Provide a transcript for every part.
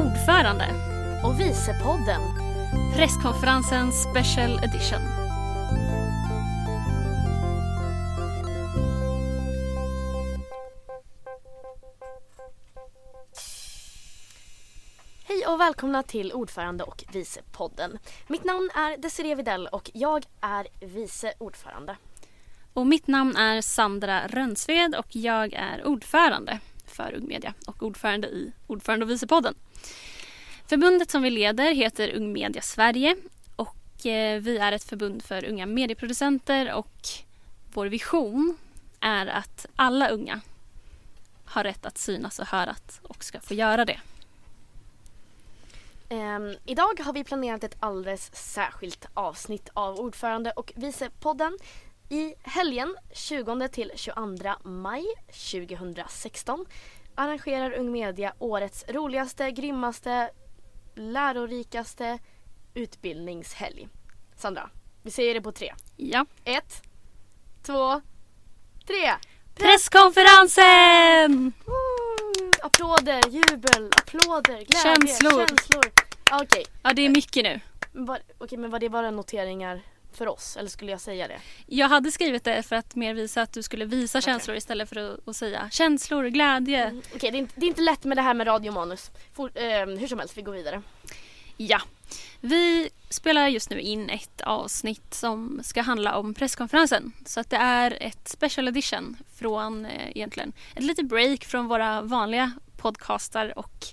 Ordförande. Och Vicepodden. Presskonferensen Special Edition. Hej och välkomna till Ordförande och Vicepodden. Mitt namn är Desiree Videll och jag är vice ordförande. Och mitt namn är Sandra Rönnsved och jag är ordförande för Ung Media och ordförande i Ordförande och Vicepodden. Förbundet som vi leder heter Ung Media Sverige och eh, vi är ett förbund för unga medieproducenter och vår vision är att alla unga har rätt att synas och höras och ska få göra det. Um, idag har vi planerat ett alldeles särskilt avsnitt av Ordförande och Vicepodden. I helgen 20 till 22 maj 2016 arrangerar Ung Media årets roligaste, grymmaste, lärorikaste utbildningshelg. Sandra, vi säger det på tre. Ja. Ett, två, tre! Presskonferensen! Woo! Applåder, jubel, applåder, glädje, Känslor. känslor. Okej, Ja, det är mycket nu. var, okej, men var det bara noteringar för oss eller skulle jag säga det? Jag hade skrivit det för att mer visa att du skulle visa Okej. känslor istället för att, att säga känslor, glädje. Mm, Okej, det, är inte- det är inte lätt med det här med radiomanus. For, eh, hur som helst, vi går vidare. Ja. Vi spelar just nu in ett avsnitt som ska handla om presskonferensen. Så att det är ett special edition från eh, egentligen ett litet break från våra vanliga podcastar och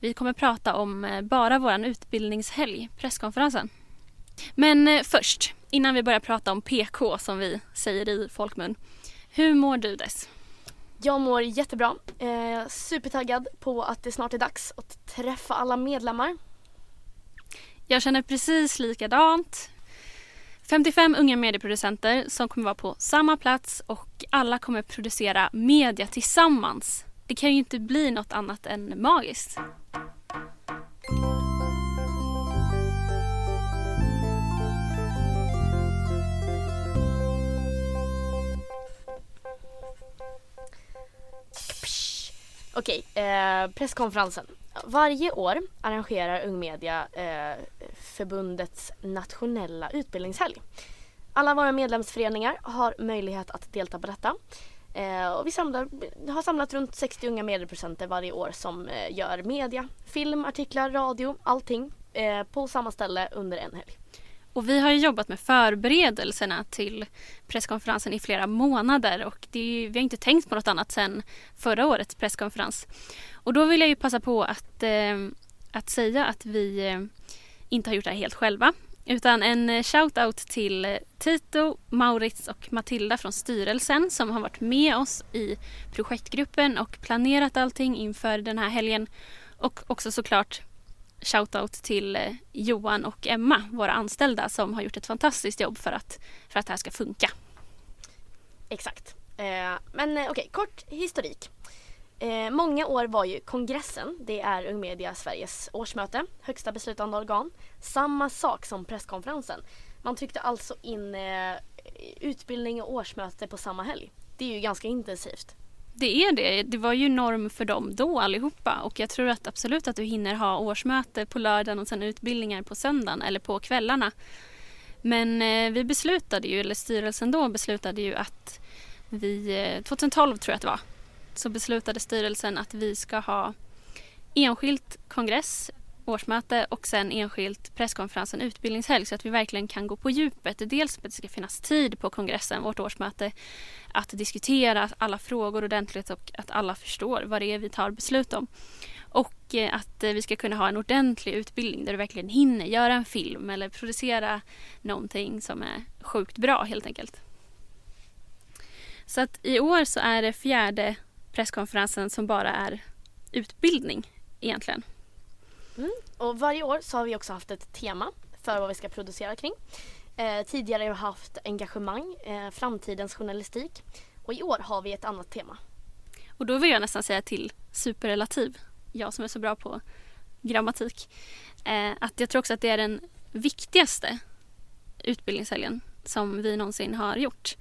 vi kommer prata om eh, bara våran utbildningshelg, presskonferensen. Men eh, först, innan vi börjar prata om PK som vi säger i folkmun. Hur mår du Des? Jag mår jättebra. Eh, supertaggad på att det snart är dags att träffa alla medlemmar. Jag känner precis likadant. 55 unga medieproducenter som kommer vara på samma plats och alla kommer producera media tillsammans. Det kan ju inte bli något annat än magiskt. Okej, eh, presskonferensen. Varje år arrangerar Ung Media eh, förbundets nationella utbildningshelg. Alla våra medlemsföreningar har möjlighet att delta på detta. Eh, och vi samlar, har samlat runt 60 unga medieproducenter varje år som eh, gör media, film, artiklar, radio, allting eh, på samma ställe under en helg. Och vi har ju jobbat med förberedelserna till presskonferensen i flera månader och det är, ju- vi har inte tänkt på något annat sedan förra årets presskonferens. Och då vill jag ju passa på att, eh, att säga att vi eh, inte har gjort det här helt själva. Utan en shout-out till Tito, Maurits och Matilda från styrelsen som har varit med oss i projektgruppen och planerat allting inför den här helgen. Och också såklart shoutout till eh, Johan och Emma, våra anställda som har gjort ett fantastiskt jobb för att, för att det här ska funka. Exakt. Eh, men okej, okej, kort historik. Eh, många år var ju kongressen, det är Ung Media Sveriges årsmöte, högsta beslutande organ. Samma sak som presskonferensen. Man tryckte alltså in eh, utbildning och årsmöte på samma helg. Det är ju ganska intensivt. Det är det. Det var ju norm för dem då allihopa och jag tror att absolut att du hinner ha årsmöte på lördagen och sen utbildningar på söndagen eller på kvällarna. Men eh, vi beslutade ju, eller styrelsen då beslutade ju att vi, eh, 2012 tror jag att det var, så beslutade styrelsen att vi ska ha enskilt kongress, årsmöte och sen enskilt presskonferensen utbildningshelg så att vi verkligen kan gå på djupet. Dels för att det ska finnas tid på kongressen, vårt årsmöte, att diskutera alla frågor ordentligt och att alla förstår vad det är vi tar beslut om. Och eh, att eh, vi ska kunna ha en ordentlig utbildning där du verkligen hinner göra en film eller producera någonting som är sjukt bra helt enkelt. Så att i år så är det fjärde presskonferensen som bara är utbildning egentligen. Mm. Och varje år så har vi också haft ett tema för vad vi ska producera kring. Eh, tidigare har vi haft engagemang, eh, framtidens journalistik och i år har vi ett annat tema. Och då vill jag nästan säga till superrelativ, jag som är så bra på grammatik, eh, att jag tror också att det är den viktigaste utbildningshelgen som vi någonsin har gjort.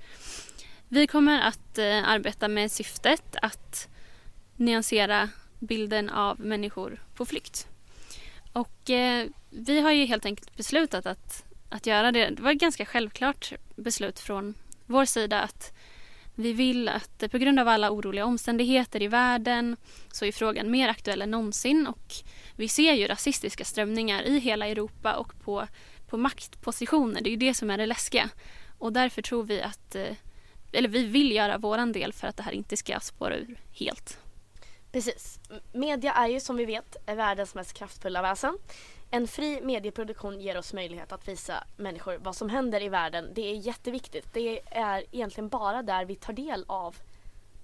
Vi kommer att eh, arbeta med syftet att nyansera bilden av människor på flykt och eh, vi har ju helt enkelt beslutat att, att göra det. Det var ett ganska självklart beslut från vår sida att vi vill att på grund av alla oroliga omständigheter i världen så är frågan mer aktuell än någonsin och vi ser ju rasistiska strömningar i hela Europa och på, på maktpositioner. Det är ju det som är det läskiga. Och därför tror vi att, eh, eller vi vill göra våran del för att det här inte ska spåra ur helt. Precis. Media är ju som vi vet världens mest kraftfulla väsen. En fri medieproduktion ger oss möjlighet att visa människor vad som händer i världen. Det är jätteviktigt. Det är egentligen bara där vi tar del av,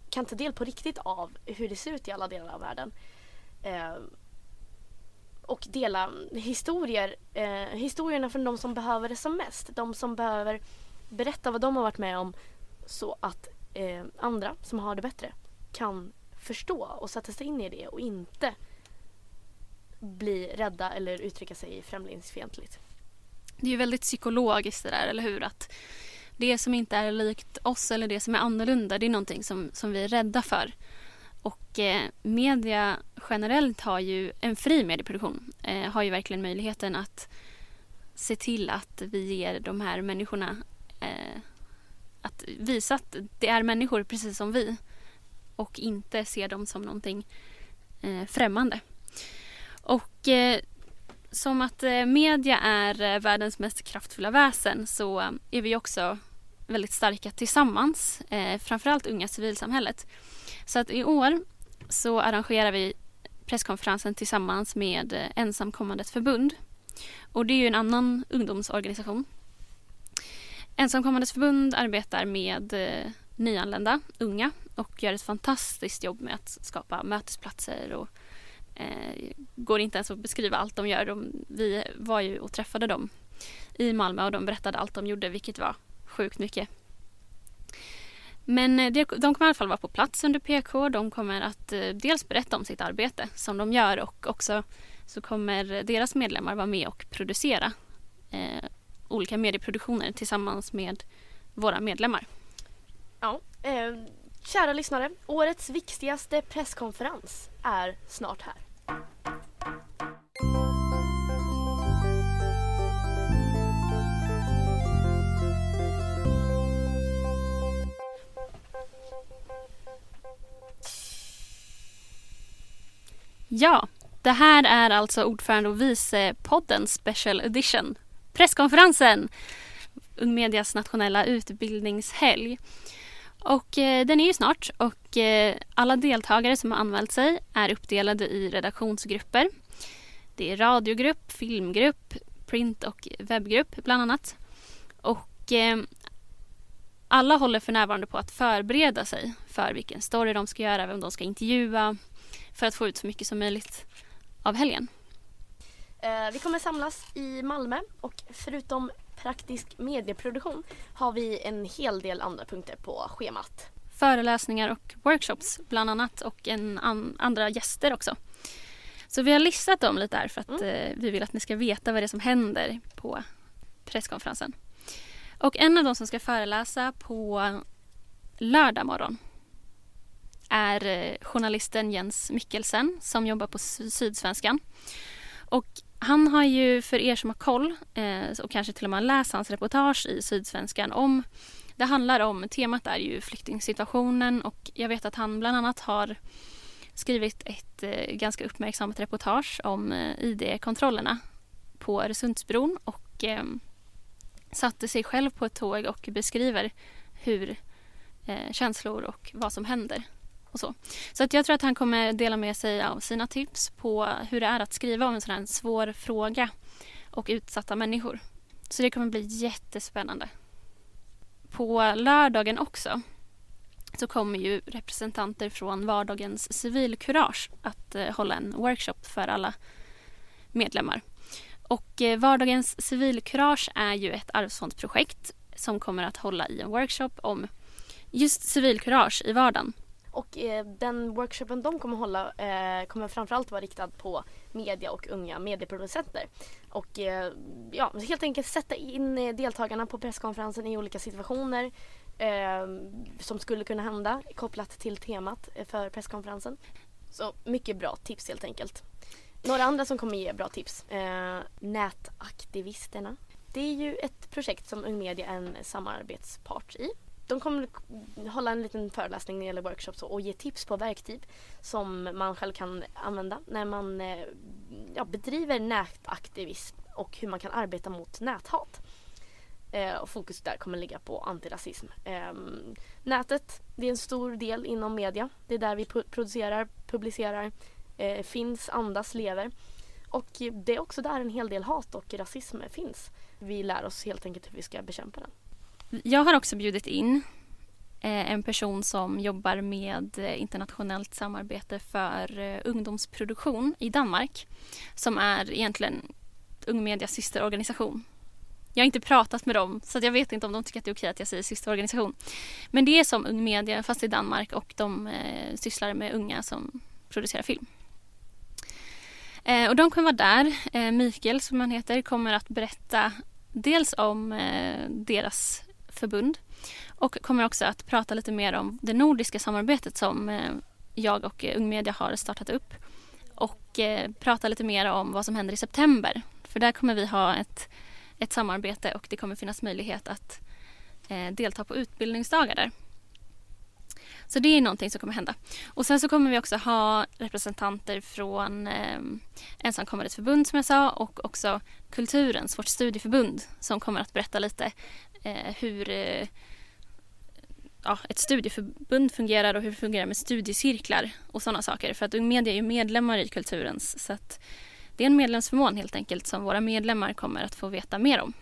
kan ta del på riktigt av hur det ser ut i alla delar av världen. Eh, och dela historier, eh, historierna från de som behöver det som mest. De som behöver berätta vad de har varit med om så att eh, andra som har det bättre kan förstå och sätta sig in i det och inte bli rädda eller uttrycka sig främlingsfientligt. Det är ju väldigt psykologiskt det där, eller hur? Att det som inte är likt oss eller det som är annorlunda, det är någonting som, som vi är rädda för. Och eh, media generellt har ju, en fri medieproduktion, eh, har ju verkligen möjligheten att se till att vi ger de här människorna eh, att visa att det är människor precis som vi och inte se dem som någonting eh, främmande. Och eh, som att eh, media är eh, världens mest kraftfulla väsen så är vi också väldigt starka tillsammans, eh, framförallt unga civilsamhället. Så att i år så arrangerar vi presskonferensen tillsammans med eh, Ensamkommandes förbund. Och det är ju en annan ungdomsorganisation. Ensamkommandes förbund arbetar med eh, nyanlända unga och gör ett fantastiskt jobb med att skapa mötesplatser och eh, går inte ens att beskriva allt de gör. De, vi var ju och träffade dem i Malmö och de berättade allt de gjorde vilket var sjukt mycket. Men eh, de kommer i alla fall vara på plats under PK. De kommer att eh, dels berätta om sitt arbete som de gör och också så kommer deras medlemmar vara med och producera eh, olika medieproduktioner tillsammans med våra medlemmar. Ja, eh, kära lyssnare. Årets viktigaste presskonferens är snart här. Ja, det här är alltså ordförande och vice podden Special Edition. Presskonferensen! Ung Medias nationella utbildningshelg. Och eh, den är ju snart och eh, alla deltagare som har anmält sig är uppdelade i redaktionsgrupper. Det är radiogrupp, filmgrupp, print och webbgrupp bland annat. Och eh, alla håller för närvarande på att förbereda sig för vilken story de ska göra, vem de ska intervjua för att få ut så mycket som möjligt av helgen. Eh, vi kommer samlas i Malmö och förutom praktisk medieproduktion har vi en hel del andra punkter på schemat. Föreläsningar och workshops bland annat och en an andra gäster också. Så vi har listat dem lite här för att mm. eh, vi vill att ni ska veta vad det är som händer på presskonferensen. Och en av de som ska föreläsa på lördag morgon är eh, journalisten Jens Mikkelsen som jobbar på Sydsvenskan. Och han har ju, för er som har koll eh, och kanske till och med har läst hans reportage i Sydsvenskan om det handlar om, temat är ju flyktingsituationen och jag vet att han bland annat har skrivit ett eh, ganska uppmärksammat reportage om eh, ID-kontrollerna på Öresundsbron och eh, satte sig själv på ett tåg och beskriver hur eh, känslor och vad som händer och så. Så att jag tror att han kommer dela med sig av sina tips på hur det är att skriva om en sån här svår fråga och utsatta människor. Så det kommer bli jättespännande. På lördagen också så kommer ju representanter från vardagens civilkurage att eh, hålla en workshop för alla medlemmar. Och eh, vardagens civilkurage är ju ett arvsfondsprojekt som kommer att hålla i en workshop om just civilkurage i vardagen. Och eh, den workshopen de kommer hålla eh, kommer framförallt vara riktad på media och unga medieproducenter. Och eh, ja, helt enkelt sätta in eh, deltagarna på presskonferensen i olika situationer eh, som skulle kunna hända kopplat till temat eh, för presskonferensen. Så mycket bra tips helt enkelt. Några andra som kommer ge bra tips. Eh, nätaktivisterna. Det är ju ett projekt som Ung Media är en samarbetspart i. De kommer hålla en liten föreläsning när det gäller workshops och ge tips på verktyg som man själv kan använda när man eh, ja, bedriver nätaktivism och hur man kan arbeta mot näthat. Eh, och fokus där kommer ligga på antirasism. Eh, nätet, det är en stor del inom media. Det är där vi producerar, publicerar, eh, finns, andas, lever. Och det är också där en hel del hat och rasism finns. Vi lär oss helt enkelt hur vi ska bekämpa den. Jag har också bjudit in eh, en person som jobbar med eh, internationellt samarbete för eh, ungdomsproduktion i Danmark som är egentligen Ung Medias systerorganisation. Jag har inte pratat med dem så jag vet inte om de tycker att det är okej att jag säger systerorganisation. Men det är som Ung Media fast i Danmark och de eh, sysslar med unga som producerar film. Eh, och de kommer vara där. Eh, Mikael som han heter kommer att berätta dels om eh, deras förbund och kommer också att prata lite mer om det nordiska samarbetet som eh, jag och eh, Ung Media har startat upp och eh, prata lite mer om vad som händer i september. För där kommer vi ha ett, ett samarbete och det kommer finnas möjlighet att delta på utbildningsdagar där. Så det är någonting som kommer hända. Och sen så kommer vi också ha representanter från eh, Ensamkommandes förbund som jag sa och också Kulturens, vårt studieförbund som kommer att berätta lite eh, hur eh, ja, ett studieförbund fungerar och hur det fungerar med studiecirklar och sådana saker. För att Ung Media är ju medlemmar i Kulturens så att det är en medlemsförmån helt enkelt som våra medlemmar kommer att få veta mer om.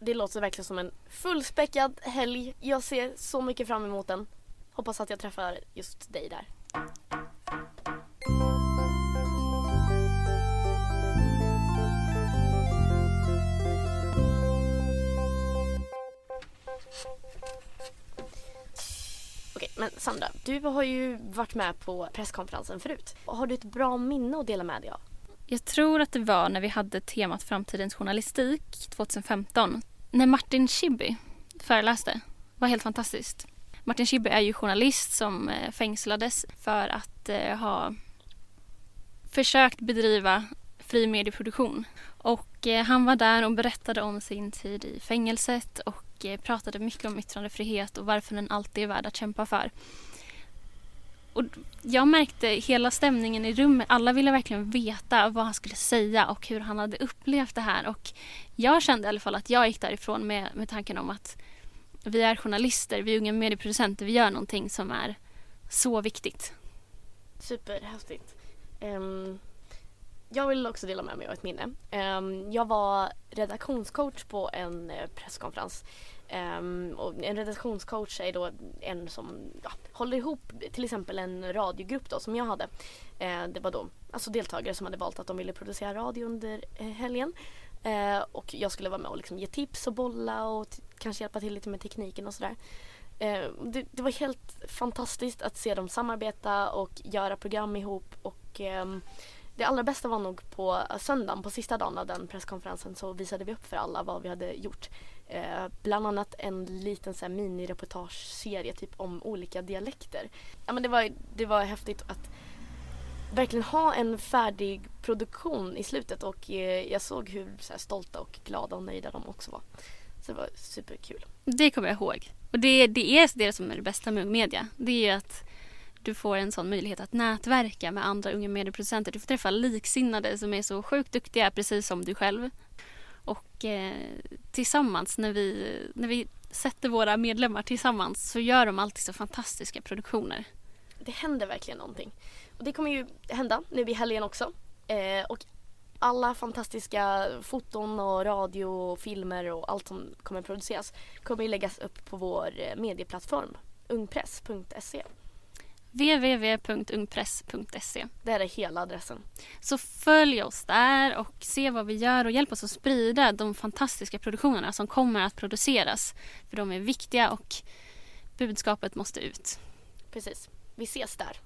Det låter verkligen som en fullspäckad helg. Jag ser så mycket fram emot den. Hoppas att jag träffar just dig där. Okej, men Sandra, du har ju varit med på presskonferensen förut. Har du ett bra minne att dela med dig av? Jag tror att det var när vi hade temat Framtidens journalistik 2015. När Martin Schibbye föreläste. Det var helt fantastiskt. Martin Schibbye är ju journalist som eh, fängslades för att eh, ha försökt bedriva fri medieproduktion. Och eh, han var där och berättade om sin tid i fängelset och pratade mycket om yttrandefrihet och varför den alltid är värd att kämpa för. Och jag märkte hela stämningen i rummet. Alla ville verkligen veta vad han skulle säga och hur han hade upplevt det här. Och jag kände i alla fall att jag gick därifrån med, med tanken om att vi är journalister, vi är unga medieproducenter, vi gör någonting som är så viktigt. Superhäftigt. Um, jag vill också dela med mig av ett minne. Um, jag var redaktionscoach på en uh, presskonferens Um, och en redaktionscoach är då en som ja, håller ihop till exempel en radiogrupp då som jag hade. Uh, det var då alltså deltagare som hade valt att de ville producera radio under uh, helgen. Uh, och jag skulle vara med och liksom ge tips och bolla och kanske hjälpa till lite med tekniken och sådär. Det, det, var helt fantastiskt att se dem samarbeta och göra program ihop och um, det allra bästa var nog på söndagen, på sista dagen av den presskonferensen så visade vi upp för alla vad vi hade gjort. Eh, bland annat en liten så här, minireportageserie typ om olika dialekter. Ja, men det, var, det var häftigt att verkligen ha en färdig produktion i slutet och eh, jag såg hur så här, stolta och glada och nöjda de också var. Så det var superkul. Det kommer jag ihåg. Och det, det är det som är det bästa med media. Det är att du får en sån möjlighet att nätverka med andra unga medieproducenter. Du får träffa liksinnade som är så sjukt duktiga precis som du själv. Och eh, tillsammans när vi, när vi sätter våra medlemmar tillsammans så gör de alltid så fantastiska produktioner. Det händer verkligen någonting. Och det kommer ju hända nu i helgen också. Eh, och alla fantastiska foton och radio och filmer och allt som kommer produceras kommer ju läggas upp på vår eh, medieplattform ungpress.se www.ungpress.se. Det är hela adressen. Så följ oss där och se vad vi gör och hjälp oss att sprida de fantastiska produktionerna som kommer att produceras. För de är viktiga och budskapet måste ut. Precis. Vi ses där.